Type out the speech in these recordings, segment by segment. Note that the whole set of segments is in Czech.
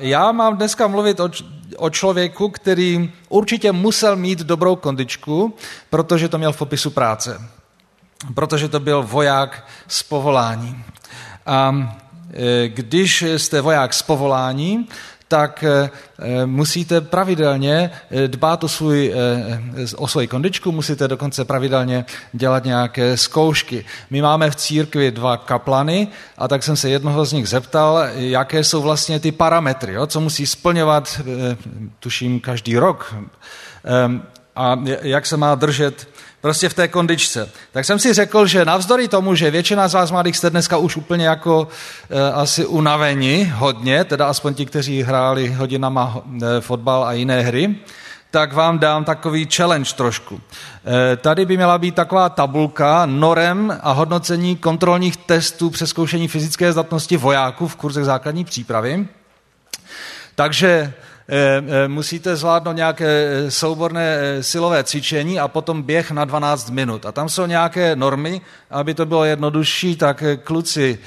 Já mám dneska mluvit o, o člověku, který určitě musel mít dobrou kondičku, protože to měl v popisu práce. Protože to byl voják z povolání. A e, když jste voják z povolání, tak eh, eh, musíte pravidelně eh, dbát o, svůj, o svoji kondičku, musíte dokonce pravidelně dělat nějaké zkoušky. My máme v církvi dva kaplany a tak jsem se jednoho z nich zeptal, jaké jsou vlastně ty parametry, jo, co musí splňovat, tuším, každý rok ehm, a jak se má držet prostě v té kondičce. Tak jsem si řekl, že navzdory tomu, že většina z vás mladých jste dneska už úplně jako e, asi unaveni hodně, teda aspoň ti, kteří hráli hodinama e, fotbal a jiné hry, tak vám dám takový challenge trošku. E, tady by měla být taková tabulka norem a hodnocení kontrolních testů přeskoušení fyzické zdatnosti vojáků v kurzech základní přípravy. Takže musíte zvládnout nějaké eh, souborné silové cvičení a potom běh na 12 minut. A tam jsou nějaké normy, aby to bylo jednodušší, tak kluci,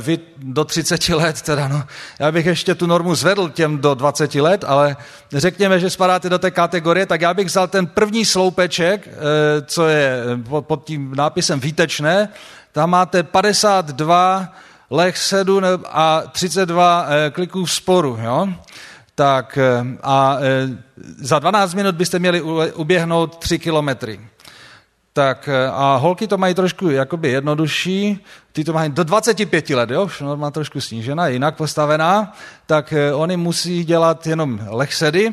vy do 30 let, teda no, já bych ještě tu normu zvedl těm do 20 let, ale řekněme, že spadáte do té kategorie, tak já bych vzal ten první sloupeček, co je pod tím nápisem výtečné, tam máte 52 leh 7 a 32 kliků v sporu. Jo? Tak eh, a eh, za 12 minut byste měli uběhnout 3 kilometry. Tak eh, a holky to mají trošku jakoby jednodušší, ty to mají do 25 let, jo, už má trošku snížená, jinak postavená, tak oni musí dělat jenom lechsedy,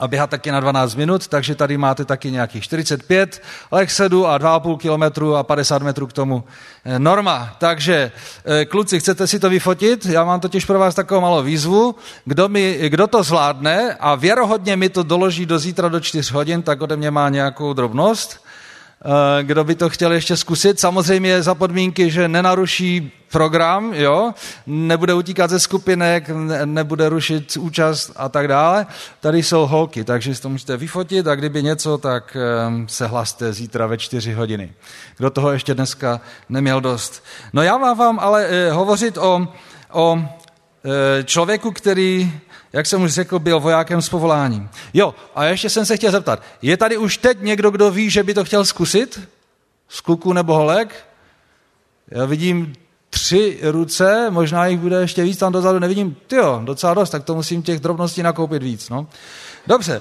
a běhat taky na 12 minut, takže tady máte taky nějakých 45 lechsedu a 2,5 kilometru a 50 metrů k tomu eh, norma. Takže eh, kluci, chcete si to vyfotit? Já mám totiž pro vás takovou malou výzvu. Kdo, mi, kdo to zvládne a věrohodně mi to doloží do zítra do 4 hodin, tak ode mě má nějakou drobnost. Eh, kdo by to chtěl ještě zkusit. Samozřejmě za podmínky, že nenaruší program, jo? nebude utíkat ze skupinek, nebude rušit účast a tak dále. Tady jsou holky, takže si to můžete vyfotit a kdyby něco, tak ehm, se hlaste zítra ve čtyři hodiny. Kdo toho ještě dneska neměl dost. No já mám vám ale eh, hovořit o, o eh, člověku, který jak jsem už řekl, byl vojákem s povoláním. Jo, a ještě jsem se chtěl zeptat, je tady už teď někdo, kdo ví, že by to chtěl zkusit? Z kluku nebo holek? Já vidím tři ruce, možná jich bude ještě víc, tam dozadu nevidím, jo, docela dost, tak to musím těch drobností nakoupit víc. No. Dobře,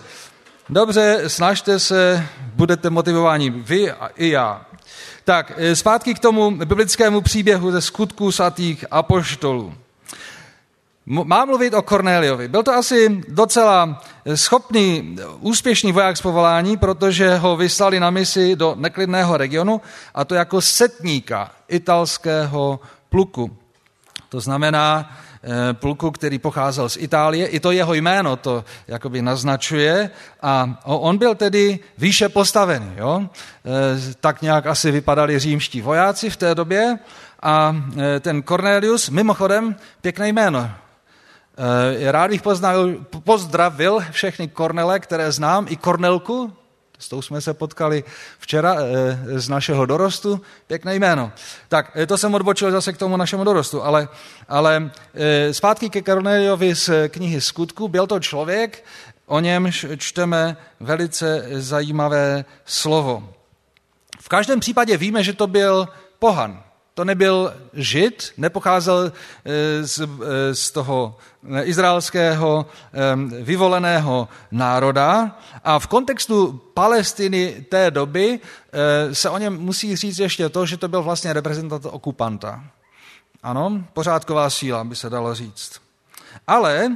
dobře, snažte se, budete motivováni vy a i já. Tak, eh, zpátky k tomu biblickému příběhu ze skutků svatých apoštolů. Má mluvit o Kornéliovi. Byl to asi docela schopný, úspěšný voják z povolání, protože ho vyslali na misi do neklidného regionu a to jako setníka italského pluku. To znamená eh, pluku, který pocházel z Itálie. I to jeho jméno to jakoby naznačuje. A on byl tedy výše postavený. Jo? Eh, tak nějak asi vypadali římští vojáci v té době. A eh, ten Cornelius, mimochodem, pěkné jméno. Eh, rád bych poznal, pozdravil všechny Kornele, které znám, i Kornelku, s tou jsme se potkali včera eh, z našeho dorostu. Pěkné jméno. Tak, eh, to jsem odbočil zase k tomu našemu dorostu, ale, ale zpátky ke Korneliovi z knihy Skutku. Byl to člověk, o němž čteme velice zajímavé slovo. V každém případě víme, že to byl pohan. To nebyl žid, nepocházel eh, z, eh, z toho izraelského eh, vyvoleného národa a v kontextu Palestiny té doby se o něm musí říct ještě to, že to byl vlastně reprezentant okupanta. Ano, pořádková síla, by se dalo říct. Ale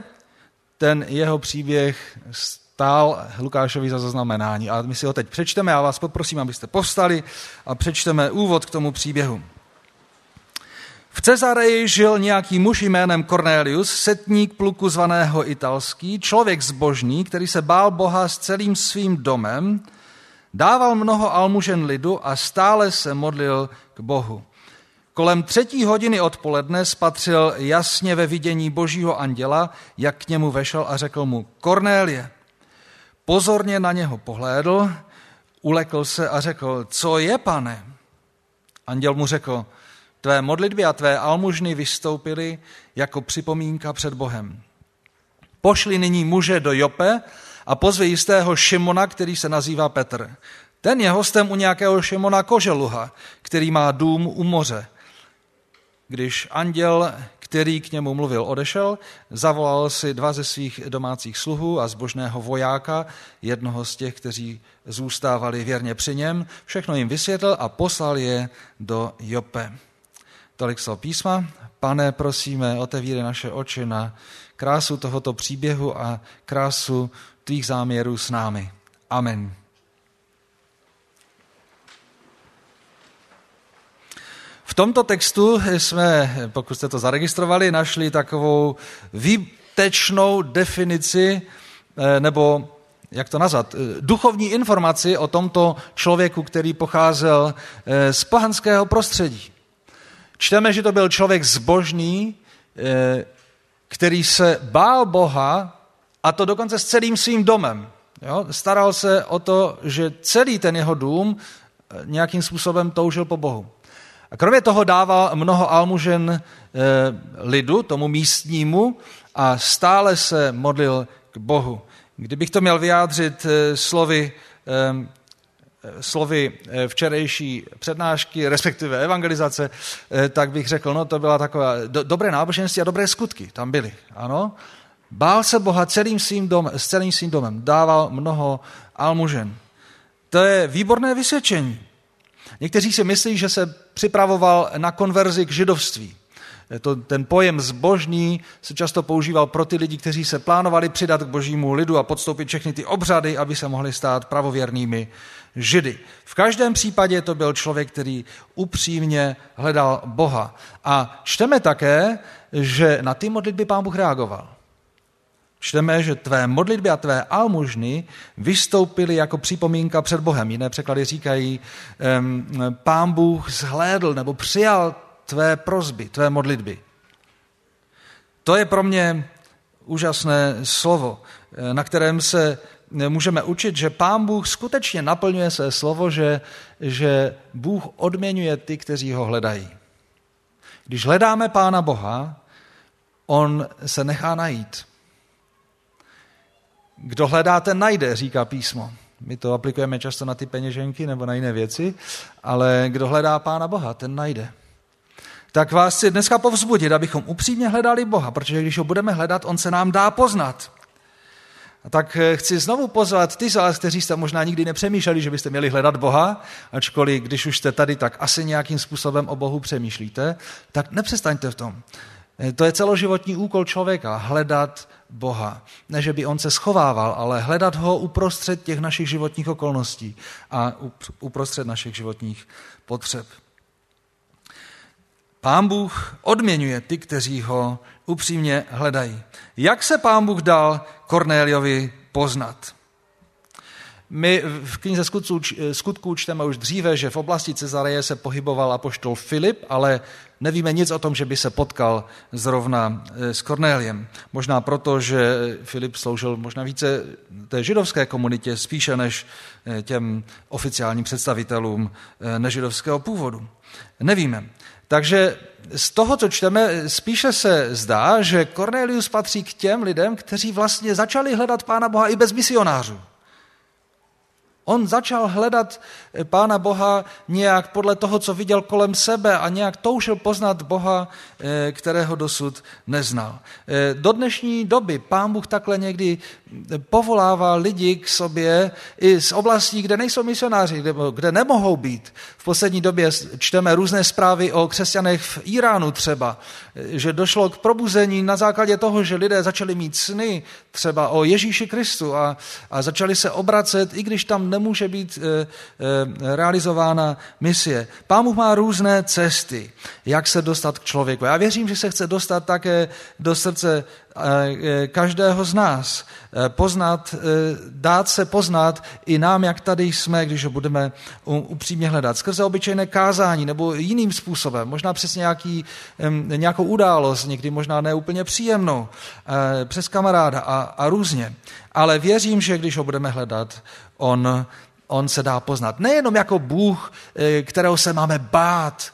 ten jeho příběh stál Lukášovi za zaznamenání. A my si ho teď přečteme. Já vás poprosím, abyste povstali a přečteme úvod k tomu příběhu. V Cezareji žil nějaký muž jménem Cornelius, setník pluku zvaného italský, člověk zbožný, který se bál Boha s celým svým domem, dával mnoho almužen lidu a stále se modlil k Bohu. Kolem třetí hodiny odpoledne spatřil jasně ve vidění božího anděla, jak k němu vešel a řekl mu, Kornélie. Pozorně na něho pohlédl, ulekl se a řekl, co je, pane? Anděl mu řekl, Tvé modlitby a tvé almužny vystoupily jako připomínka před Bohem. Pošli nyní muže do Jope a pozve jistého Šimona, který se nazývá Petr. Ten je hostem u nějakého Šimona Koželuha, který má dům u moře. Když anděl, který k němu mluvil, odešel, zavolal si dva ze svých domácích sluhů a zbožného vojáka, jednoho z těch, kteří zůstávali věrně při něm, všechno jim vysvětlil a poslal je do Jope. Tolik slov písma. Pane, prosíme, otevíre naše oči na krásu tohoto příběhu a krásu tvých záměrů s námi. Amen. V tomto textu jsme, pokud jste to zaregistrovali, našli takovou výtečnou definici, eh, nebo jak to nazvat, eh, duchovní informaci o tomto člověku, který pocházel eh, z pohanského prostředí. Čteme, že to byl člověk zbožný, který se bál Boha, a to dokonce s celým svým domem. Jo? Staral se o to, že celý ten jeho dům nějakým způsobem toužil po Bohu. A kromě toho dával mnoho almužen eh, lidu, tomu místnímu, a stále se modlil k Bohu. Kdybych to měl vyjádřit eh, slovy, eh, slovy včerejší přednášky, respektive evangelizace, tak bych řekl, no to byla taková do, dobré náboženství a dobré skutky tam byly. Ano? Bál se Boha celým svým dom, s celým svým domem, dával mnoho almužen. To je výborné vysvědčení. Někteří si myslí, že se připravoval na konverzi k židovství. To, ten pojem zbožný se často používal pro ty lidi, kteří se plánovali přidat k božímu lidu a podstoupit všechny ty obřady, aby se mohli stát pravověrnými židy. V každém případě to byl člověk, který upřímně hledal Boha. A čteme také, že na ty modlitby pán Bůh reagoval. Čteme, že tvé modlitby a tvé almužny vystoupily jako připomínka před Bohem. Jiné překlady říkají, pán Bůh zhlédl nebo přijal tvé prozby, tvé modlitby. To je pro mě úžasné slovo, na kterém se můžeme učit, že pán Bůh skutečně naplňuje své slovo, že, že Bůh odměňuje ty, kteří ho hledají. Když hledáme pána Boha, on se nechá najít. Kdo hledá, ten najde, říká písmo. My to aplikujeme často na ty peněženky nebo na jiné věci, ale kdo hledá Pána Boha, ten najde. Tak vás chci dneska povzbudit, abychom upřímně hledali Boha, protože když ho budeme hledat, on se nám dá poznat. A tak eh, chci znovu pozvat ty z vás, kteří jste možná nikdy nepřemýšleli, že byste měli hledat Boha, ačkoliv když už jste tady, tak asi nějakým způsobem o Bohu přemýšlíte, tak nepřestaňte v tom. Eh, to je celoživotní úkol člověka, hledat Boha. Ne, že by on se schovával, ale hledat ho uprostřed těch našich životních okolností a uprostřed našich životních potřeb. Pán Bůh odměňuje ty, kteří ho upřímně hledají. Jak se pán Bůh dal Kornéliovi poznat? My v knize skutků, čteme už dříve, že v oblasti Cezareje se pohyboval apoštol Filip, ale nevíme nic o tom, že by se potkal zrovna eh, s Kornéliem. Možná proto, že Filip sloužil možná více té židovské komunitě spíše než eh, těm oficiálním představitelům eh, nežidovského původu. Nevíme. Takže z toho, co čteme, spíše se zdá, že Cornelius patří k těm lidem, kteří vlastně začali hledat Pána Boha i bez misionářů. On začal hledat Pána Boha nějak podle toho, co viděl kolem sebe a nějak toužil poznat Boha, eh, kterého dosud neznal. Eh, do dnešní doby Pán Bůh takhle někdy povolává lidi k sobě i z oblastí, kde nejsou misionáři, kde, nemohou být. V poslední době čteme různé zprávy o křesťanech v Iránu třeba, že došlo k probuzení na základě toho, že lidé začali mít sny třeba o Ježíši Kristu a, a začali se obracet, i když tam nemůže být e, e, realizována misie. Pán má různé cesty, jak se dostat k člověku. Já věřím, že se chce dostat také do srdce každého z nás. Poznat, dát se poznat i nám, jak tady jsme, když ho budeme upřímně hledat. Skrze obyčejné kázání nebo jiným způsobem, možná přes nějaký, nějakou událost, někdy možná neúplně příjemnou, přes kamaráda a, a různě. Ale věřím, že když ho budeme hledat, on, on se dá poznat. Nejenom jako Bůh, kterého se máme bát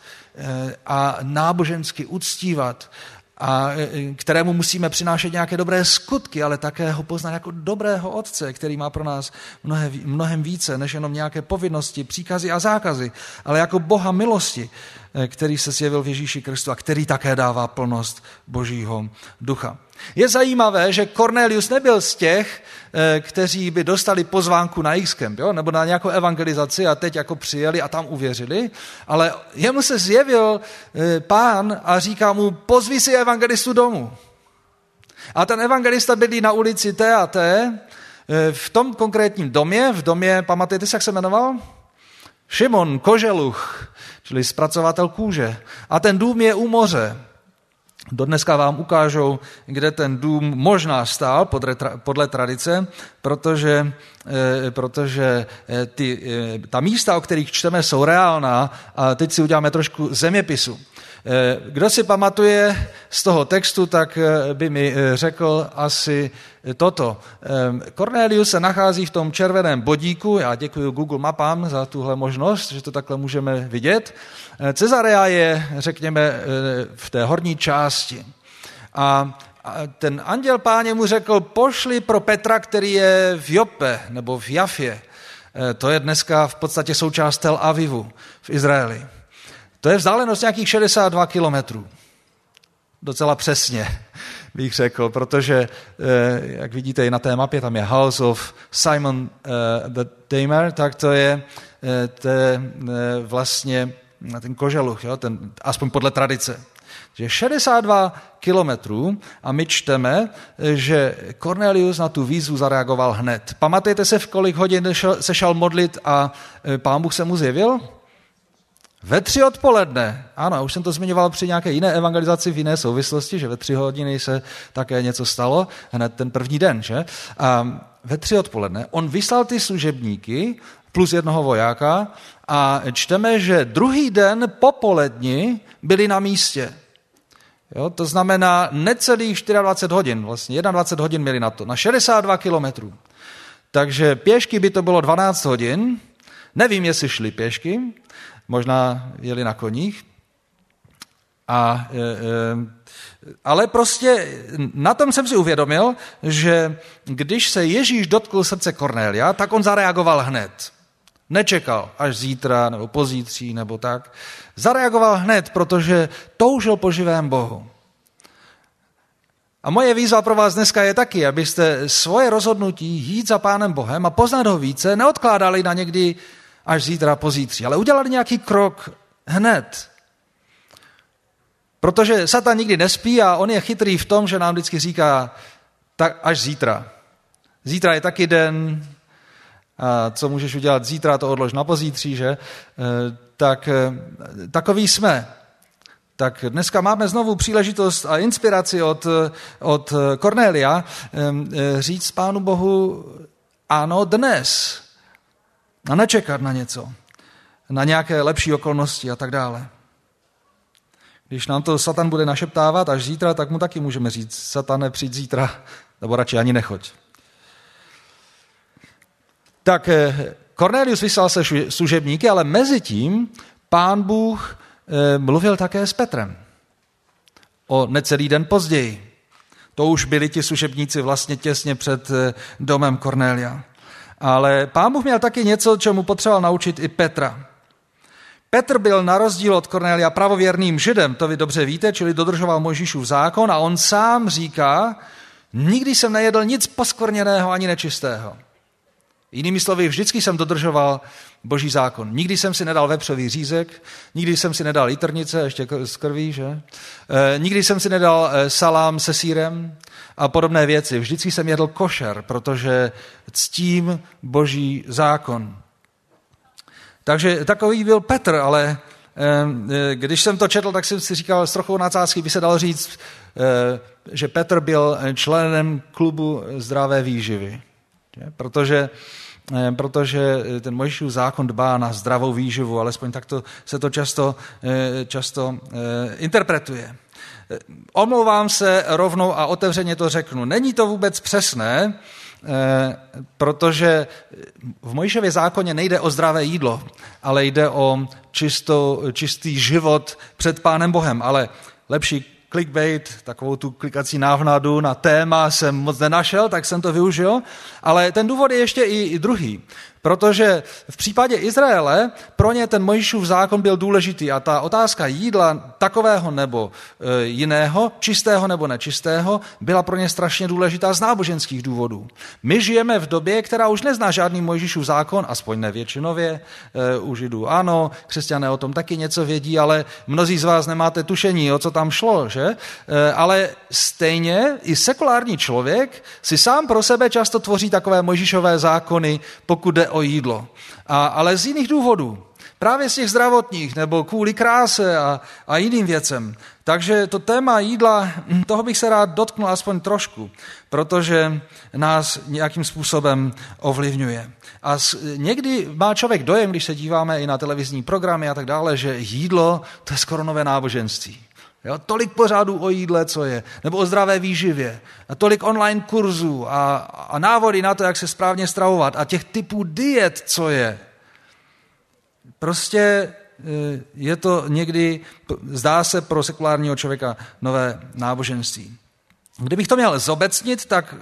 a nábožensky uctívat, a kterému musíme přinášet nějaké dobré skutky, ale také ho poznat jako dobrého otce, který má pro nás mnohem, mnohem více než jenom nějaké povinnosti, příkazy a zákazy, ale jako Boha milosti, který se zjevil v Ježíši Kristu a který také dává plnost Božího ducha. Je zajímavé, že Cornelius nebyl z těch, eh, kteří by dostali pozvánku na X-Camp, jo? nebo na nějakou evangelizaci a teď jako přijeli a tam uvěřili, ale jemu se zjevil eh, pán a říká mu, pozvi si evangelistu domů. A ten evangelista bydlí na ulici T a T, eh, v tom konkrétním domě, v domě, pamatujete se, jak se jmenoval? Šimon Koželuch, čili zpracovatel kůže. A ten dům je u moře. Dodneska vám ukážou, kde ten dům možná stál podle, podle tradice, protože, eh, protože eh, ty, eh, ta místa, o kterých čteme, jsou reálná a teď si uděláme trošku zeměpisu. Kdo si pamatuje z toho textu, tak by mi řekl asi toto. Cornelius se nachází v tom červeném bodíku, já děkuji Google mapám za tuhle možnost, že to takhle můžeme vidět. Cezarea je, řekněme, v té horní části. A ten anděl páně mu řekl, pošli pro Petra, který je v Jope nebo v Jafě. To je dneska v podstatě součást Tel Avivu v Izraeli. To je vzdálenost nějakých 62 kilometrů. Docela přesně bych řekl, protože, eh, jak vidíte i na té mapě, tam je House of Simon eh, the Tamer, tak to je, eh, to je vlastně ten koželuch, jo, ten, aspoň podle tradice. Že 62 kilometrů a my čteme, že Cornelius na tu výzvu zareagoval hned. Pamatujete se, v kolik hodin se šel modlit a pán Bůh se mu zjevil? Ve tři odpoledne, ano, už jsem to zmiňoval při nějaké jiné evangelizaci v jiné souvislosti, že ve tři hodiny se také něco stalo, hned ten první den, že? A ve tři odpoledne on vyslal ty služebníky plus jednoho vojáka a čteme, že druhý den popoledni byli na místě. Jo, to znamená necelých 24 hodin, vlastně 21 hodin měli na to, na 62 kilometrů. Takže pěšky by to bylo 12 hodin, nevím, jestli šli pěšky, možná jeli na koních. A, e, e, ale prostě na tom jsem si uvědomil, že když se Ježíš dotkl srdce Kornélia, tak on zareagoval hned. Nečekal až zítra nebo pozítří nebo tak. Zareagoval hned, protože toužil po živém Bohu. A moje výzva pro vás dneska je taky, abyste svoje rozhodnutí jít za Pánem Bohem a poznat ho více neodkládali na někdy až zítra, pozítří, ale udělali nějaký krok hned. Protože Satan nikdy nespí a on je chytrý v tom, že nám vždycky říká, tak až zítra. Zítra je taky den, a co můžeš udělat zítra, to odlož na pozítří, že? E, tak e, takový jsme. Tak dneska máme znovu příležitost a inspiraci od, od Cornelia e, říct Pánu Bohu, ano, dnes a nečekat na něco, na nějaké lepší okolnosti a tak dále. Když nám to Satan bude našeptávat až zítra, tak mu taky můžeme říct, Satane, přijď zítra, nebo radši ani nechoď. Tak eh, Cornelius vyslal se služebníky, ale mezi tím pán Bůh eh, mluvil také s Petrem. O necelý den později. To už byli ti služebníci vlastně těsně před eh, domem Cornelia. Ale pán Bůh měl taky něco, čemu potřeboval naučit i Petra. Petr byl na rozdíl od Kornélia pravověrným židem, to vy dobře víte, čili dodržoval Mojžíšův zákon a on sám říká, nikdy jsem nejedl nic poskvrněného ani nečistého. Jinými slovy, vždycky jsem dodržoval boží zákon. Nikdy jsem si nedal vepřový řízek, nikdy jsem si nedal jitrnice, ještě z krví, že? E, nikdy jsem si nedal e, salám se sírem a podobné věci. Vždycky jsem jedl košer, protože ctím boží zákon. Takže takový byl Petr, ale e, když jsem to četl, tak jsem si říkal, s trochou nadsázky by se dalo říct, že Petr byl členem klubu zdravé výživy. Protože, protože ten Mojžíšův zákon dbá na zdravou výživu, alespoň takto se to často, eh, často eh, interpretuje. Omlouvám se rovnou a otevřeně to řeknu. Není to vůbec přesné, protože v Mojžíšově zákoně nejde o zdravé jídlo, ale jde o čistou, čistý život před Pánem Bohem. Ale lepší clickbait, takovou tu klikací návnadu na téma jsem moc nenašel, tak jsem to využil. Ale ten důvod je ještě i, i druhý. Protože v případě Izraele pro ně ten Mojžíšův zákon byl důležitý a ta otázka jídla takového nebo e, jiného, čistého nebo nečistého, byla pro ně strašně důležitá z náboženských důvodů. My žijeme v době, která už nezná žádný Mojžíšův zákon, aspoň nevětšinově, e, u Židů ano, křesťané o tom taky něco vědí, ale mnozí z vás nemáte tušení, o co tam šlo, že? E, ale stejně i sekulární člověk si sám pro sebe často tvoří takové Mojžíšové zákony, pokud jde o jídlo. A, ale z jiných důvodů. Právě z těch zdravotních, nebo kvůli kráse a, a jiným věcem. Takže to téma jídla, hm, toho bych se rád dotknul aspoň trošku, protože nás nějakým způsobem ovlivňuje. A někdy má člověk dojem, když se díváme i na televizní programy a tak dále, že jídlo to je skoro nové náboženství. Jo, tolik pořádů o jídle, co je, nebo o zdravé výživě, a tolik online kurzů a, a návody na to, jak se správně stravovat a těch typů diet, co je. Prostě e, je to někdy, zdá se pro sekulárního člověka nové náboženství. Kdybych to měl zobecnit, tak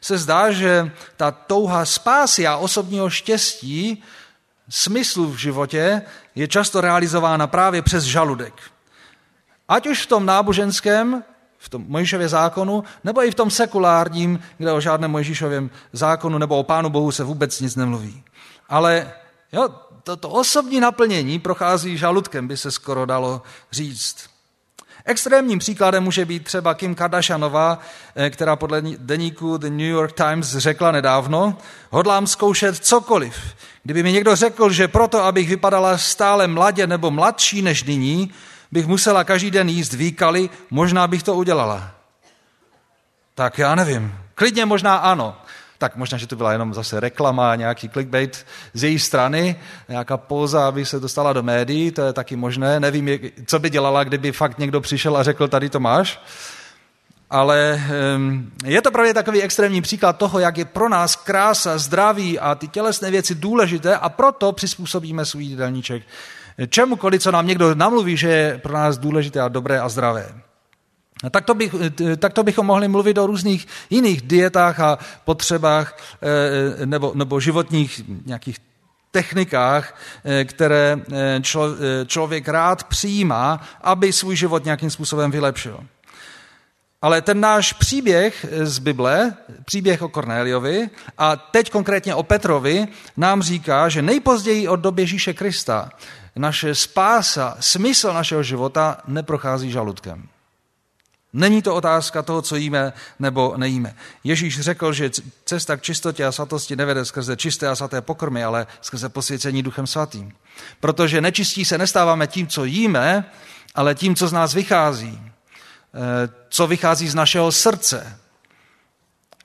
se zdá, že ta touha spásy a osobního štěstí, smyslu v životě, je často realizována právě přes žaludek. Ať už v tom náboženském, v tom Mojžíšově zákonu, nebo i v tom sekulárním, kde o žádném Mojžíšovém zákonu nebo o Pánu Bohu se vůbec nic nemluví. Ale jo, to, to osobní naplnění prochází žaludkem, by se skoro dalo říct. Extrémním příkladem může být třeba Kim Kardashianová, eh, která podle deníku The New York Times řekla nedávno, hodlám zkoušet cokoliv. Kdyby mi někdo řekl, že proto, abych vypadala stále mladě nebo mladší než nyní, bych musela každý den jíst výkaly, možná bych to udělala. Tak já nevím. Klidně možná ano. Tak možná, že to byla jenom zase reklama, nějaký clickbait z její strany, nějaká póza, aby se dostala do médií, to je taky možné. Nevím, co by dělala, kdyby fakt někdo přišel a řekl, tady to máš. Ale um, je to právě takový extrémní příklad toho, jak je pro nás krása, zdraví a ty tělesné věci důležité a proto přizpůsobíme svůj jídelníček čemukoliv, co nám někdo namluví, že je pro nás důležité a dobré a zdravé. Tak to, bych, tak to bychom mohli mluvit o různých jiných dietách a potřebách eh, nebo, nebo životních nějakých technikách, eh, které eh, člo, člověk rád přijímá, aby svůj život nějakým způsobem vylepšil. Ale ten náš příběh z Bible, příběh o Kornéliovi a teď konkrétně o Petrovi, nám říká, že nejpozději od doby Ježíše Krista naše spása, smysl našeho života neprochází žaludkem. Není to otázka toho, co jíme nebo nejíme. Ježíš řekl, že cesta k čistotě a svatosti nevede skrze čisté a svaté pokrmy, ale skrze posvěcení duchem svatým. Protože nečistí se nestáváme tím, co jíme, ale tím, co z nás vychází. Eh, co vychází z našeho srdce.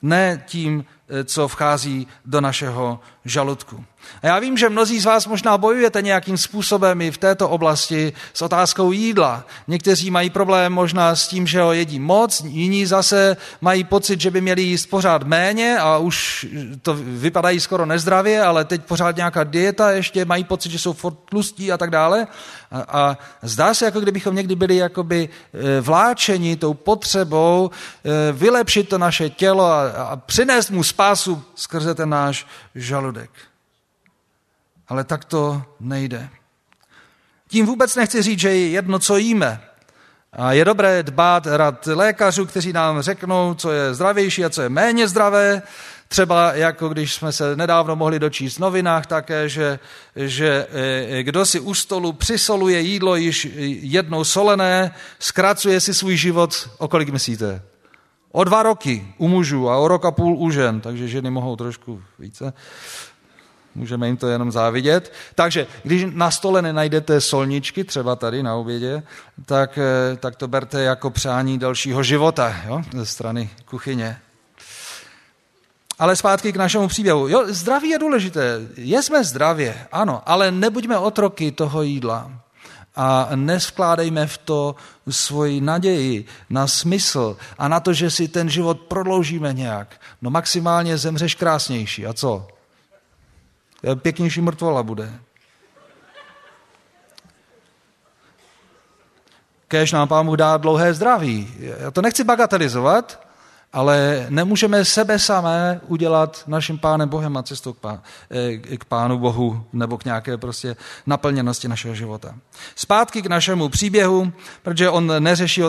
Ne tím, eh, co vchází do našeho žaludku. A já vím, že mnozí z vás možná bojujete nějakým způsobem i v této oblasti s otázkou jídla. Někteří mají problém možná s tím, že ho jedí moc, jiní zase mají pocit, že by měli jíst pořád méně a už to vypadají skoro nezdravě, ale teď pořád nějaká dieta, ještě mají pocit, že jsou furt tlustí a tak dále. A, a zdá se, jako kdybychom někdy byli jakoby e, vláčeni tou potřebou e, vylepšit to naše tělo a, a přinést mu spásu skrze ten náš žaludek ale tak to nejde. Tím vůbec nechci říct, že je jedno, co jíme. A je dobré dbát rad lékařů, kteří nám řeknou, co je zdravější a co je méně zdravé. Třeba jako když jsme se nedávno mohli dočíst v novinách také, že, že e, kdo si u stolu přisoluje jídlo již jednou solené, zkracuje si svůj život, o kolik myslíte? O dva roky u mužů a o rok a půl u žen, takže ženy mohou trošku více. Můžeme jim to jenom závidět. Takže když na stole nenajdete solničky, třeba tady na obědě, tak, eh, tak to berte jako přání dalšího života jo? ze strany kuchyně. Ale zpátky k našemu příběhu. Jo, zdraví je důležité. Jesme zdravě, ano, ale nebuďme otroky toho jídla. A nesvkládejme v to svoji naději na smysl a na to, že si ten život prodloužíme nějak. No maximálně zemřeš krásnější. A co? Pěknější mrtvola bude. Kéž nám pán Bůh dá dlouhé zdraví. Já to nechci bagatelizovat, ale nemůžeme sebe samé udělat naším pánem Bohem a cestou eh, k pánu Bohu nebo k nějaké prostě naplněnosti našeho života. Zpátky k našemu příběhu, protože on neřeší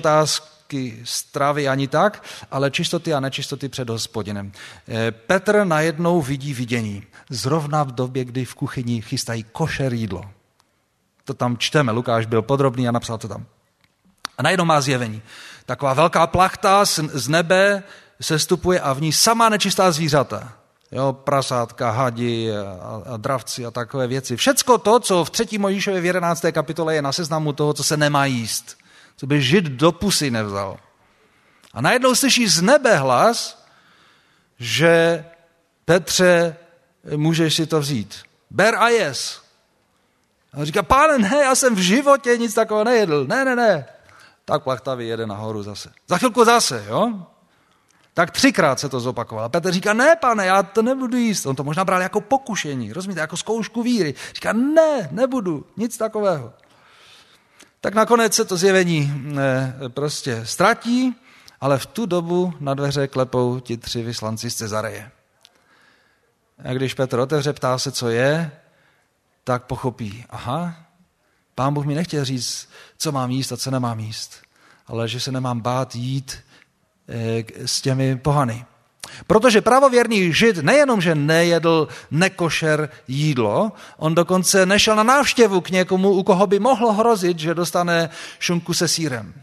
otázky stravy ani tak, ale čistoty a nečistoty před hospodinem. Eh, Petr najednou vidí vidění. Zrovna v době, kdy v kuchyni chystají košer jídlo. To tam čteme, Lukáš byl podrobný a napsal to tam. A najednou má zjevení. Taková velká plachta z nebe sestupuje a v ní sama nečistá zvířata. Jo, prasátka, hadi a, a dravci a takové věci. Všecko to, co v 3. Mojišově v 11. kapitole je na seznamu toho, co se nemá jíst. Co by žid do pusy nevzal. A najednou slyší z nebe hlas, že Petře, můžeš si to vzít. Ber a jes. A on říká, páne, ne, já jsem v životě nic takového nejedl. Ne, ne, ne tak plachta vyjede nahoru zase. Za chvilku zase, jo? Tak třikrát se to zopakovalo. Petr říká, ne, pane, já to nebudu jíst. On to možná bral jako pokušení, rozumíte, jako zkoušku víry. Říká, ne, nebudu, nic takového. Tak nakonec se to zjevení ne, prostě ztratí, ale v tu dobu na dveře klepou ti tři vyslanci z Cezareje. A když Petr otevře, ptá se, co je, tak pochopí, aha, Pán Bůh mi nechtěl říct, co mám jíst a co nemám jíst, ale že se nemám bát jít eh, s těmi pohany. Protože pravověrný žid nejenom, že nejedl nekošer jídlo, on dokonce nešel na návštěvu k někomu, u koho by mohlo hrozit, že dostane šunku se sírem.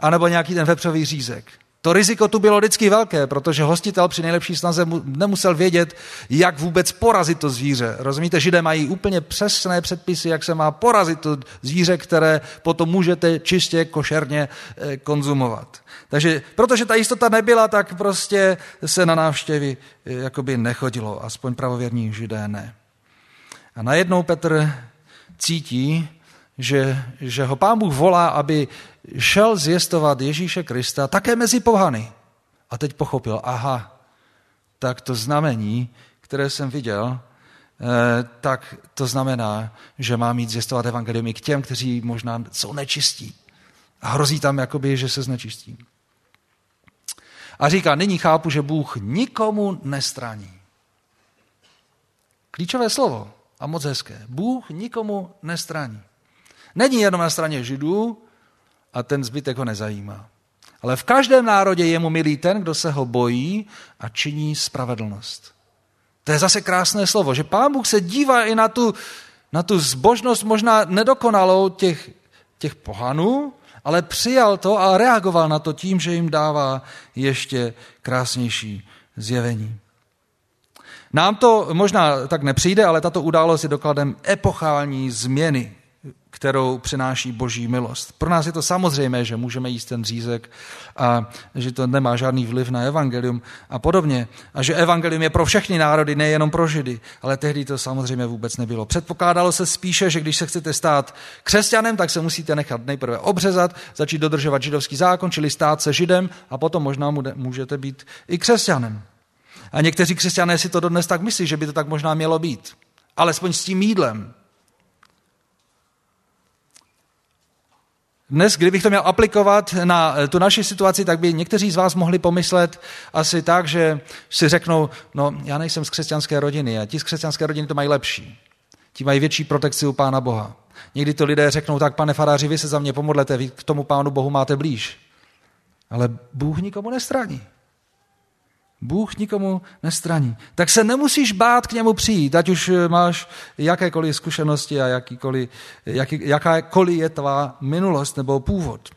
A nebo nějaký ten vepřový řízek. To riziko tu bylo vždycky velké, protože hostitel při nejlepší snaze nemusel vědět, jak vůbec porazit to zvíře. Rozumíte, židé mají úplně přesné předpisy, jak se má porazit to zvíře, které potom můžete čistě, košerně eh, konzumovat. Takže protože ta jistota nebyla, tak prostě se na návštěvy eh, jakoby nechodilo, aspoň pravověrní židé ne. A najednou Petr cítí, že, že ho pán Bůh volá, aby šel zjistovat Ježíše Krista také mezi pohany. A teď pochopil, aha, tak to znamení, které jsem viděl, eh, tak to znamená, že mám mít zjistovat evangelium k těm, kteří možná jsou nečistí. A hrozí tam, jakoby, že se znečistí. A říká, nyní chápu, že Bůh nikomu nestraní. Klíčové slovo a moc hezké. Bůh nikomu nestraní. Není jenom na straně židů a ten zbytek ho nezajímá. Ale v každém národě je mu milý ten, kdo se ho bojí a činí spravedlnost. To je zase krásné slovo, že pán Bůh se dívá i na tu, na tu zbožnost možná nedokonalou těch, těch pohanů, ale přijal to a reagoval na to tím, že jim dává ještě krásnější zjevení. Nám to možná tak nepřijde, ale tato událost je dokladem epochální změny kterou přináší boží milost. Pro nás je to samozřejmé, že můžeme jíst ten řízek a že to nemá žádný vliv na evangelium a podobně. A že evangelium je pro všechny národy, nejenom pro židy. Ale tehdy to samozřejmě vůbec nebylo. Předpokládalo se spíše, že když se chcete stát křesťanem, tak se musíte nechat nejprve obřezat, začít dodržovat židovský zákon, čili stát se židem a potom možná můžete být i křesťanem. A někteří křesťané si to dodnes tak myslí, že by to tak možná mělo být. Alespoň s tím jídlem. Dnes, kdybych to měl aplikovat na eh, tu naši situaci, tak by někteří z vás mohli pomyslet asi tak, že si řeknou, no já nejsem z křesťanské rodiny a ti z křesťanské rodiny to mají lepší. Ti mají větší protekci u Pána Boha. Někdy to lidé řeknou, tak pane faráři, vy se za mě pomodlete, vy k tomu Pánu Bohu máte blíž. Ale Bůh nikomu nestraní. Bůh nikomu nestraní. Tak se nemusíš bát k němu přijít, ať už máš jakékoliv zkušenosti a jakýkoliv, jaký, jakákoliv je tvá minulost nebo původ.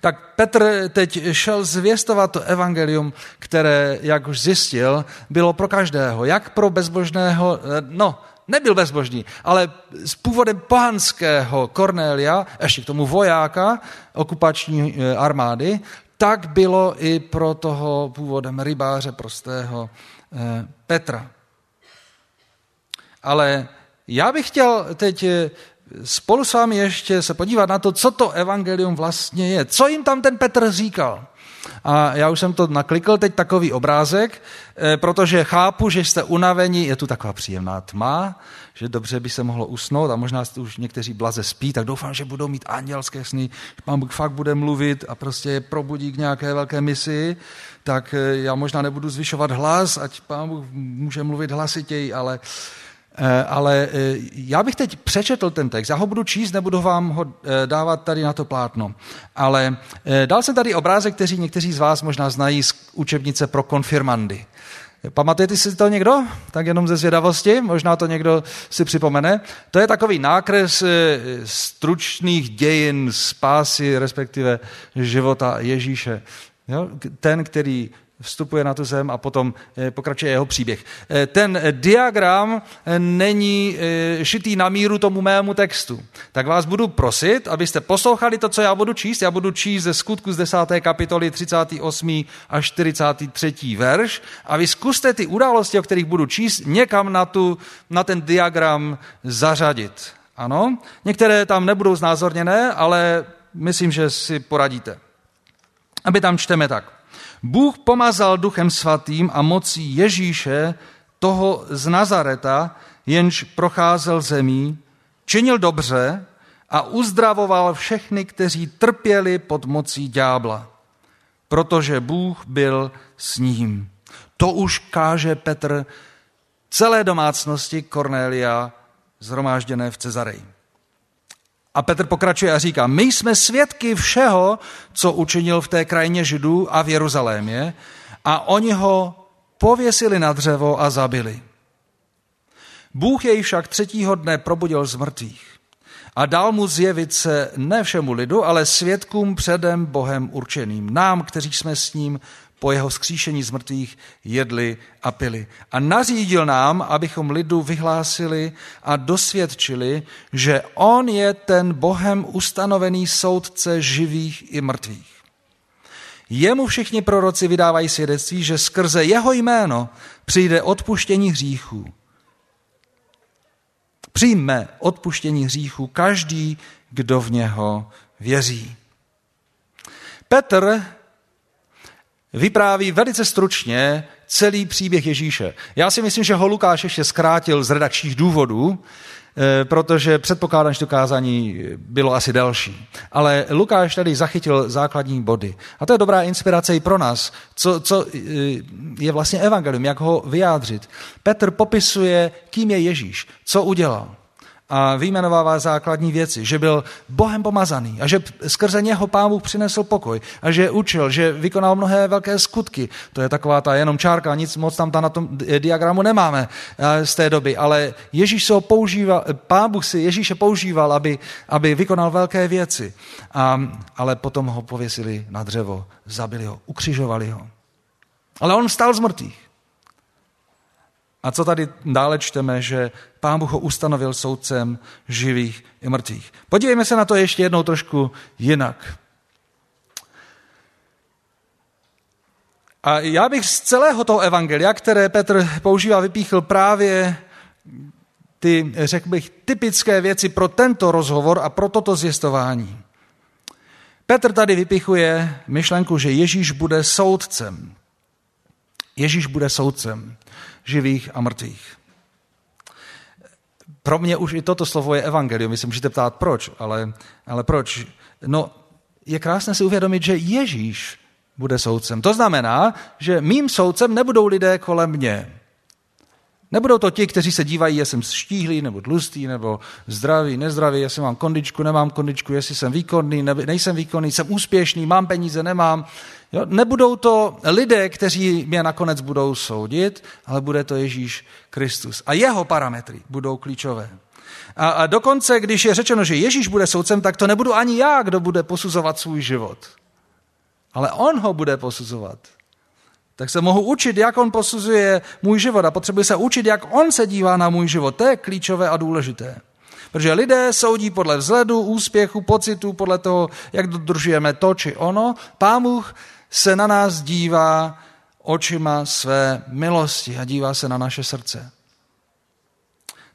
Tak Petr teď šel zvěstovat to evangelium, které, jak už zjistil, bylo pro každého. Jak pro bezbožného, no, nebyl bezbožný, ale s původem pohanského Kornélia, ještě k tomu vojáka okupační eh, armády, tak bylo i pro toho původem rybáře prostého eh, Petra. Ale já bych chtěl teď eh, spolu s vámi ještě se podívat na to, co to evangelium vlastně je. Co jim tam ten Petr říkal? A já už jsem to naklikl, teď takový obrázek, eh, protože chápu, že jste unavení, je tu taková příjemná tma, že dobře by se mohlo usnout a možná už někteří blaze spí, tak doufám, že budou mít andělské sny, že pán Bůh fakt bude mluvit a prostě je probudí k nějaké velké misi, tak eh, já možná nebudu zvyšovat hlas, ať pán Bůh může mluvit hlasitěji, ale Eh, ale eh, já bych teď přečetl ten text. Já ho budu číst, nebudu vám ho eh, dávat tady na to plátno. Ale dal jsem tady obrázek, který někteří z vás možná znají z učebnice pro konfirmandy. Pamatujete si to někdo? Tak jenom ze zvědavosti, možná to někdo si připomene. To je takový nákres stručných dějin spásy, respektive života Ježíše. Jo? Ten, který vstupuje na tu zem a potom eh, pokračuje jeho příběh. Eh, ten diagram eh, není šitý na míru tomu mému textu. Tak vás budu prosit, abyste poslouchali to, co já budu číst. Já budu číst ze skutku z 10. kapitoly 38. až 43. verš a vy zkuste ty události, o kterých budu číst, někam na, tu, na ten diagram zařadit. Ano, některé tam nebudou znázorněné, ale myslím, že si poradíte. Aby tam čteme tak. Bůh pomazal duchem svatým a mocí Ježíše, toho z Nazareta, jenž procházel zemí, činil dobře a uzdravoval všechny, kteří trpěli pod mocí ďábla, protože Bůh byl s ním. To už káže Petr celé domácnosti Cornélia zhromážděné v Cezareji. A Petr pokračuje a říká, my jsme svědky všeho, co učinil v té krajině Židů a v Jeruzalémě a oni ho pověsili na dřevo a zabili. Bůh jej však třetího dne probudil z mrtvých a dal mu zjevit se ne všemu lidu, ale svědkům předem Bohem určeným, nám, kteří jsme s ním po jeho skříšení z mrtvých jedli a pili. A nařídil nám, abychom lidu vyhlásili a dosvědčili, že on je ten Bohem ustanovený soudce živých i mrtvých. Jemu všichni proroci vydávají svědectví, že skrze jeho jméno přijde odpuštění hříchů. Přijme odpuštění hříchů každý, kdo v něho věří. Petr vypráví velice stručně celý příběh Ježíše. Já si myslím, že ho Lukáš ještě zkrátil z redakčních důvodů, eh, protože předpokládám, že to kázání bylo asi delší. Ale Lukáš tady zachytil základní body. A to je dobrá inspirace i pro nás, co, co eh, je vlastně evangelium, jak ho vyjádřit. Petr popisuje, kým je Ježíš, co udělal a vyjmenovává základní věci, že byl Bohem pomazaný a že skrze něho pán Bůh přinesl pokoj a že učil, že vykonal mnohé velké skutky. To je taková ta jenom čárka, nic moc tam ta na tom diagramu nemáme eh, z té doby, ale Ježíš se ho používal, pán Bůh si Ježíše používal, aby, aby vykonal velké věci. A, ale potom ho pověsili na dřevo, zabili ho, ukřižovali ho. Ale on vstal z mrtvých. A co tady dále čteme, že Pán Bůh ho ustanovil soudcem živých i mrtvých. Podívejme se na to ještě jednou trošku jinak. A já bych z celého toho evangelia, které Petr používá, vypíchl právě ty, řekl bych, typické věci pro tento rozhovor a pro toto zjistování. Petr tady vypichuje myšlenku, že Ježíš bude soudcem. Ježíš bude soudcem živých a mrtvých. Pro mě už i toto slovo je evangelium. Vy se můžete ptát, proč, ale, ale proč? No, je krásné si uvědomit, že Ježíš bude soudcem. To znamená, že mým soudcem nebudou lidé kolem mě. Nebudou to ti, kteří se dívají, jestli jsem štíhlý nebo tlustý, nebo zdravý, nezdravý, jestli mám kondičku, nemám kondičku, jestli jsem výkonný, ne, nejsem výkonný, jsem úspěšný, mám peníze, nemám. Jo? Nebudou to lidé, kteří mě nakonec budou soudit, ale bude to Ježíš Kristus. A jeho parametry budou klíčové. A, a dokonce, když je řečeno, že Ježíš bude soudcem, tak to nebudu ani já, kdo bude posuzovat svůj život. Ale on ho bude posuzovat. Tak se mohu učit, jak on posuzuje můj život a potřebuji se učit, jak on se dívá na můj život. To je klíčové a důležité. Protože lidé soudí podle vzhledu, úspěchu, pocitu, podle toho, jak dodržujeme to či ono. Pán Bůh se na nás dívá očima své milosti a dívá se na naše srdce.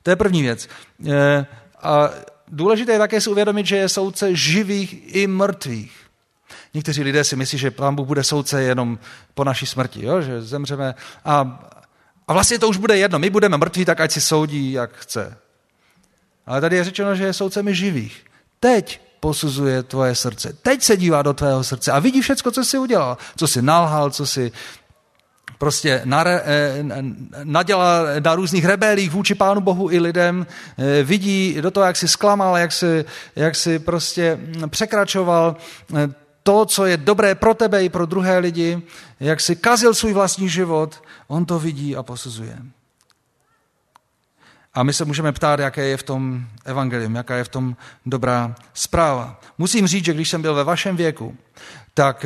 To je první věc. E, a důležité je také si uvědomit, že je soudce živých i mrtvých. Někteří lidé si myslí, že pán Bůh bude soudce jenom po naší smrti, jo? že zemřeme a, a vlastně to už bude jedno. My budeme mrtví, tak ať si soudí, jak chce. Ale tady je řečeno, že je soudcem živých. Teď posuzuje tvoje srdce. Teď se dívá do tvého srdce a vidí všechno, co jsi udělal. Co jsi nalhal, co jsi prostě nare, eh, nadělal na různých rebelích vůči Pánu Bohu i lidem, eh, vidí do toho, jak si zklamal, jak si, jak si prostě překračoval eh, to, co je dobré pro tebe i pro druhé lidi, jak si kazil svůj vlastní život, on to vidí a posuzuje. A my se můžeme ptát, jaké je v tom evangelium, jaká je v tom dobrá zpráva. Musím říct, že když jsem byl ve vašem věku, tak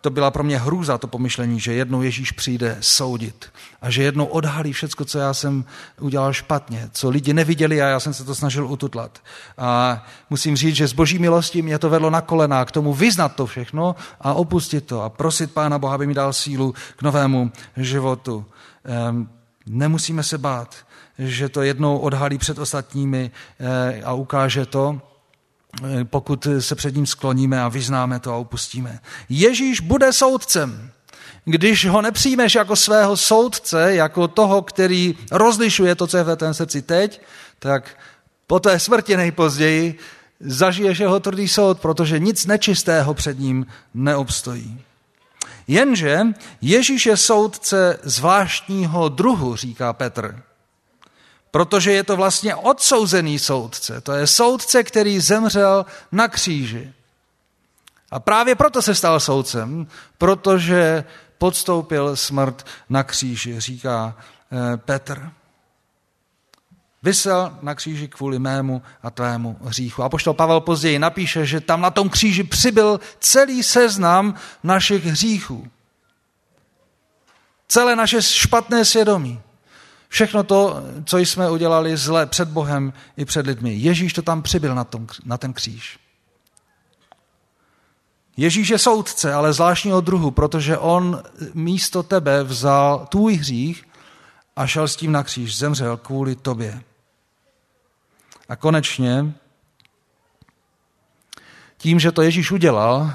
to byla pro mě hrůza, to pomyšlení, že jednou Ježíš přijde soudit a že jednou odhalí všecko, co já jsem udělal špatně, co lidi neviděli a já jsem se to snažil ututlat. A musím říct, že z boží milosti mě to vedlo na kolena k tomu vyznat to všechno a opustit to a prosit Pána Boha, aby mi dal sílu k novému životu. Ehm, nemusíme se bát, že to jednou odhalí před ostatními eh, a ukáže to, Eh, pokud se před ním skloníme a vyznáme to a opustíme. Ježíš bude soudcem. Když ho nepřijmeš jako svého soudce, jako toho, který rozlišuje to, co je ve tvém srdci teď, tak po té smrti nejpozději zažiješ jeho tvrdý soud, protože nic nečistého před ním neobstojí. Jenže Ježíš je soudce zvláštního druhu, říká Petr protože je to vlastně odsouzený soudce. To je soudce, který zemřel na kříži. A právě proto se stal soudcem, protože podstoupil smrt na kříži, říká eh, Petr. Vysel na kříži kvůli mému a tvému hříchu. A poštol Pavel později napíše, že tam na tom kříži přibyl celý seznam našich hříchů. Celé naše špatné svědomí. Všechno to, co jsme udělali zle před Bohem i před lidmi. Ježíš to tam přibyl na, tom, na ten kříž. Ježíš je soudce, ale zvláštního druhu, protože on místo tebe vzal tvůj hřích a šel s tím na kříž, zemřel kvůli tobě. A konečně, tím, že to Ježíš udělal,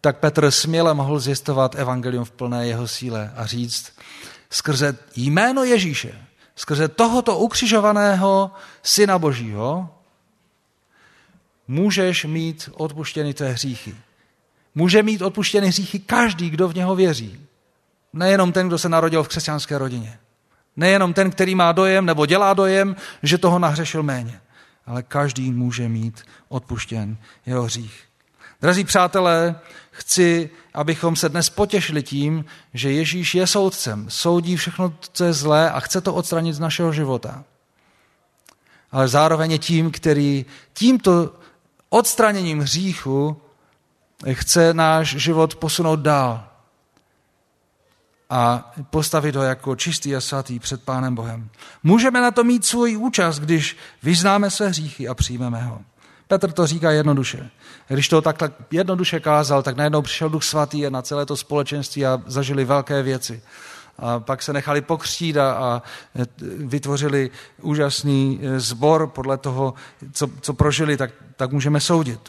tak Petr směle mohl zjistovat evangelium v plné jeho síle a říct, skrze jméno Ježíše, skrze tohoto ukřižovaného syna Božího, můžeš mít odpuštěny tvé hříchy. Může mít odpuštěny hříchy každý, kdo v něho věří. Nejenom ten, kdo se narodil v křesťanské rodině. Nejenom ten, který má dojem nebo dělá dojem, že toho nahřešil méně. Ale každý může mít odpuštěn jeho hřích. Drazí přátelé, chci, abychom se dnes potěšili tím, že Ježíš je soudcem, soudí všechno, co je zlé a chce to odstranit z našeho života. Ale zároveň je tím, který tímto odstraněním hříchu chce náš život posunout dál a postavit ho jako čistý a svatý před Pánem Bohem. Můžeme na to mít svůj účast, když vyznáme své hříchy a přijmeme ho. Petr to říká jednoduše. Když to takhle jednoduše kázal, tak najednou přišel Duch Svatý a na celé to společenství a zažili velké věci. A pak se nechali pokřtít a, a vytvořili úžasný e, sbor podle toho, co, co prožili, tak, tak můžeme soudit.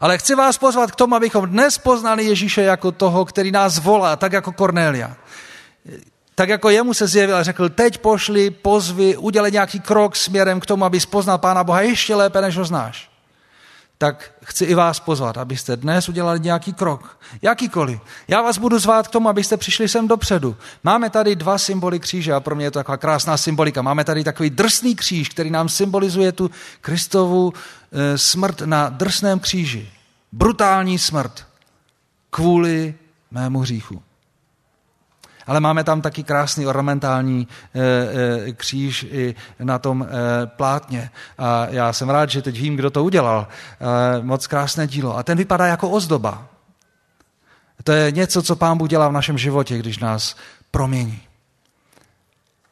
Ale chci vás pozvat k tomu, abychom dnes poznali Ježíše jako toho, který nás volá, tak jako Cornélia tak jako jemu se zjevil a řekl, teď pošli, pozvy, udělej nějaký krok směrem k tomu, aby poznal Pána Boha ještě lépe, než ho znáš. Tak chci i vás pozvat, abyste dnes udělali nějaký krok, jakýkoliv. Já vás budu zvát k tomu, abyste přišli sem dopředu. Máme tady dva symboly kříže a pro mě je to taková krásná symbolika. Máme tady takový drsný kříž, který nám symbolizuje tu Kristovu e, smrt na drsném kříži. Brutální smrt kvůli mému hříchu ale máme tam taky krásný ornamentální e, e, kříž i na tom e, plátně. A já jsem rád, že teď vím, kdo to udělal. Moc krásné dílo. A ten vypadá jako ozdoba. To je něco, co Pán Bůh dělá v našem životě, když nás promění.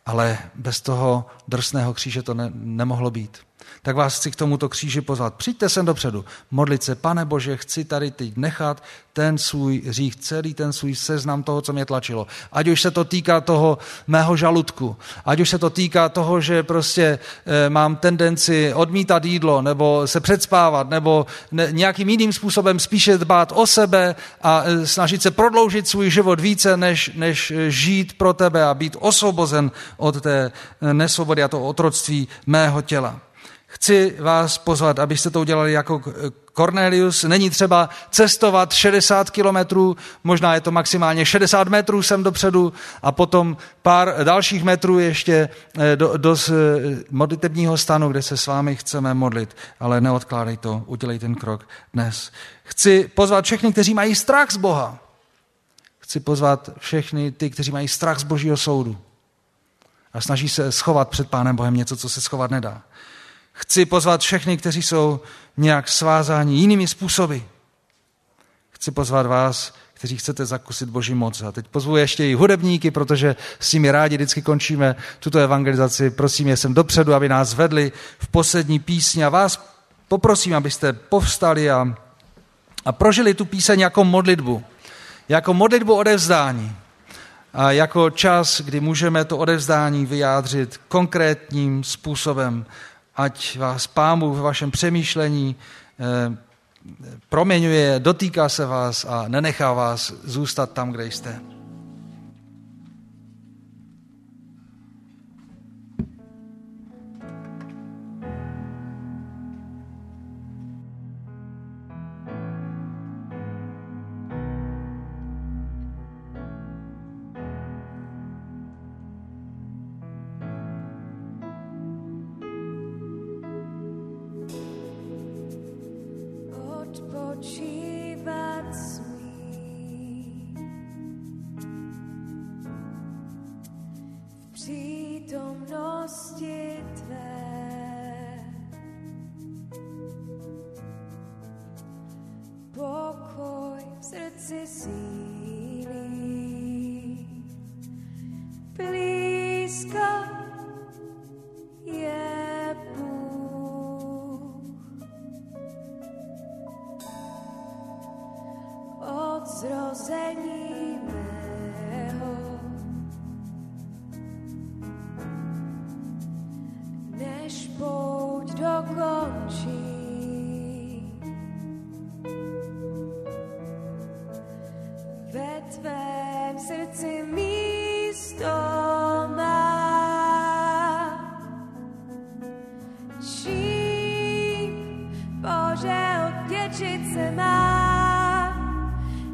Ale bez toho drsného kříže to ne, nemohlo být. Tak vás chci k tomuto kříži pozvat. Přijďte sem dopředu, modlit se, pane Bože, chci tady teď nechat ten svůj hřích, celý ten svůj seznam toho, co mě tlačilo. Ať už se to týká toho mého žaludku, ať už se to týká toho, že prostě e, mám tendenci odmítat jídlo, nebo se předspávat, nebo ne, nějakým jiným způsobem spíše dbát o sebe a e, snažit se prodloužit svůj život více, než, než žít pro tebe a být osvobozen od té nesvobody a toho otroctví mého těla. Chci vás pozvat, abyste to udělali jako Cornelius. Není třeba cestovat 60 kilometrů, možná je to maximálně 60 metrů sem dopředu a potom pár dalších metrů ještě eh, do, do eh, modlitebního stanu, kde se s vámi chceme modlit. Ale neodkládej to, udělej ten krok dnes. Chci pozvat všechny, kteří mají strach z Boha. Chci pozvat všechny ty, kteří mají strach z Božího soudu a snaží se schovat před Pánem Bohem něco, co se schovat nedá. Chci pozvat všechny, kteří jsou nějak svázáni jinými způsoby. Chci pozvat vás, kteří chcete zakusit Boží moc. A teď pozvu ještě i hudebníky, protože s nimi rádi vždycky končíme tuto evangelizaci. Prosím je sem dopředu, aby nás vedli v poslední písni a vás poprosím, abyste povstali a, a prožili tu píseň jako modlitbu. Jako modlitbu odevzdání. A jako čas, kdy můžeme to odevzdání vyjádřit konkrétním způsobem ať vás pámu v vašem přemýšlení eh, proměňuje, dotýká se vás a nenechá vás zůstat tam, kde jste. srdci místo má. Čím Bože odděčit se má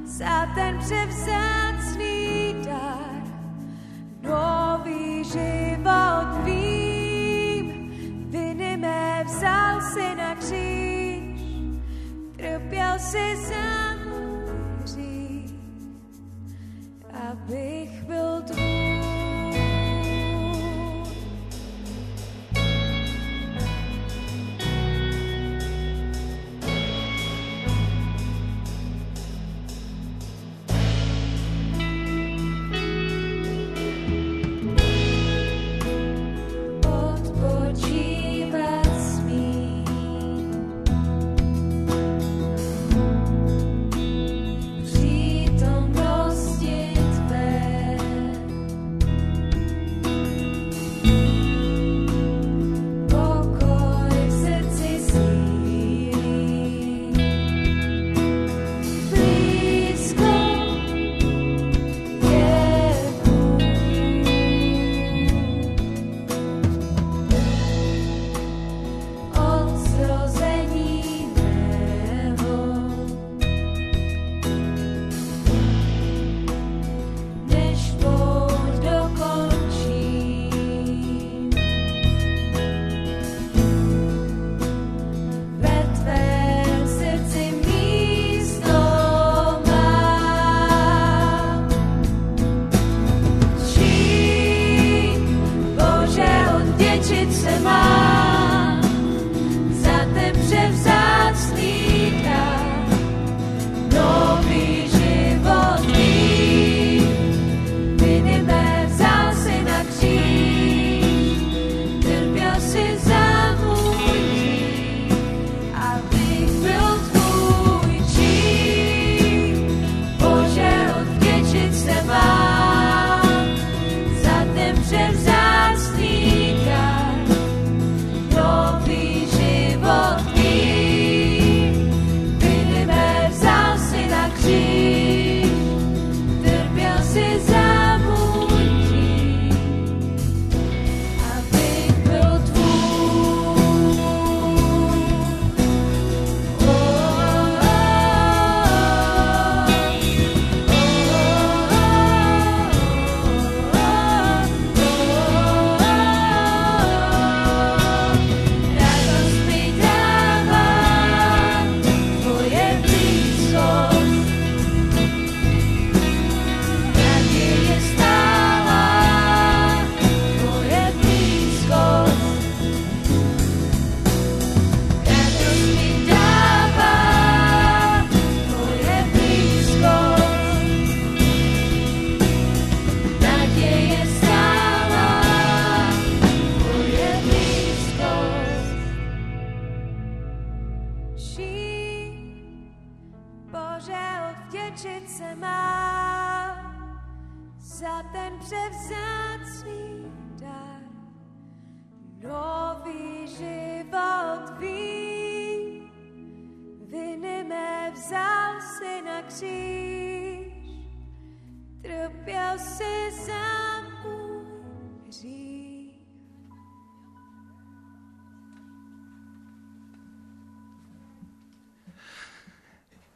za ten převzácný dar, nový život vím, viny mé vzal si na kříž, trpěl si sám.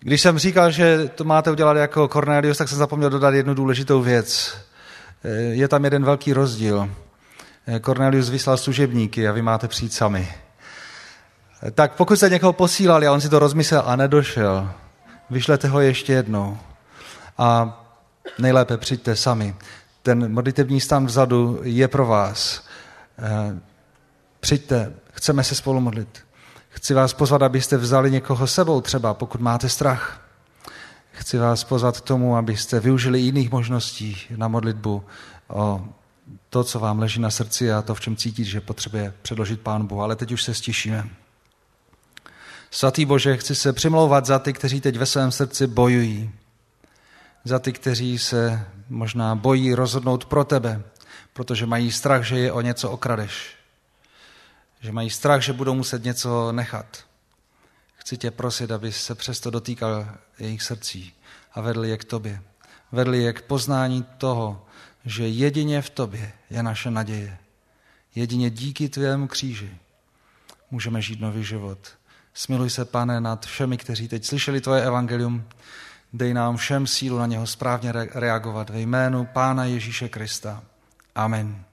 Když jsem říkal, že to máte udělat jako Cornelius, tak jsem zapomněl dodat jednu důležitou věc. Je tam jeden velký rozdíl. Cornelius vyslal služebníky a vy máte přijít sami. Tak pokud jste někoho posílali a on si to rozmyslel a nedošel, vyšlete ho ještě jednou. A nejlépe přijďte sami. Ten modlitební stan vzadu je pro vás. Přijďte, chceme se spolu modlit. Chci vás pozvat, abyste vzali někoho sebou třeba, pokud máte strach. Chci vás pozvat k tomu, abyste využili jiných možností na modlitbu o to, co vám leží na srdci a to, v čem cítíte, že potřebuje předložit Pán Bohu. Ale teď už se stišíme. Svatý Bože, chci se přimlouvat za ty, kteří teď ve svém srdci bojují. Za ty, kteří se možná bojí rozhodnout pro tebe, protože mají strach, že je o něco okradeš. Že mají strach, že budou muset něco nechat. Chci tě prosit, aby se přesto dotýkal jejich srdcí a vedl je k tobě. Vedl je k poznání toho, že jedině v tobě je naše naděje. Jedině díky tvému kříži můžeme žít nový život. Smiluj se, pane, nad všemi, kteří teď slyšeli tvoje evangelium. Dej nám všem sílu na něho správně reagovat ve jménu Pána Ježíše Krista. Amen.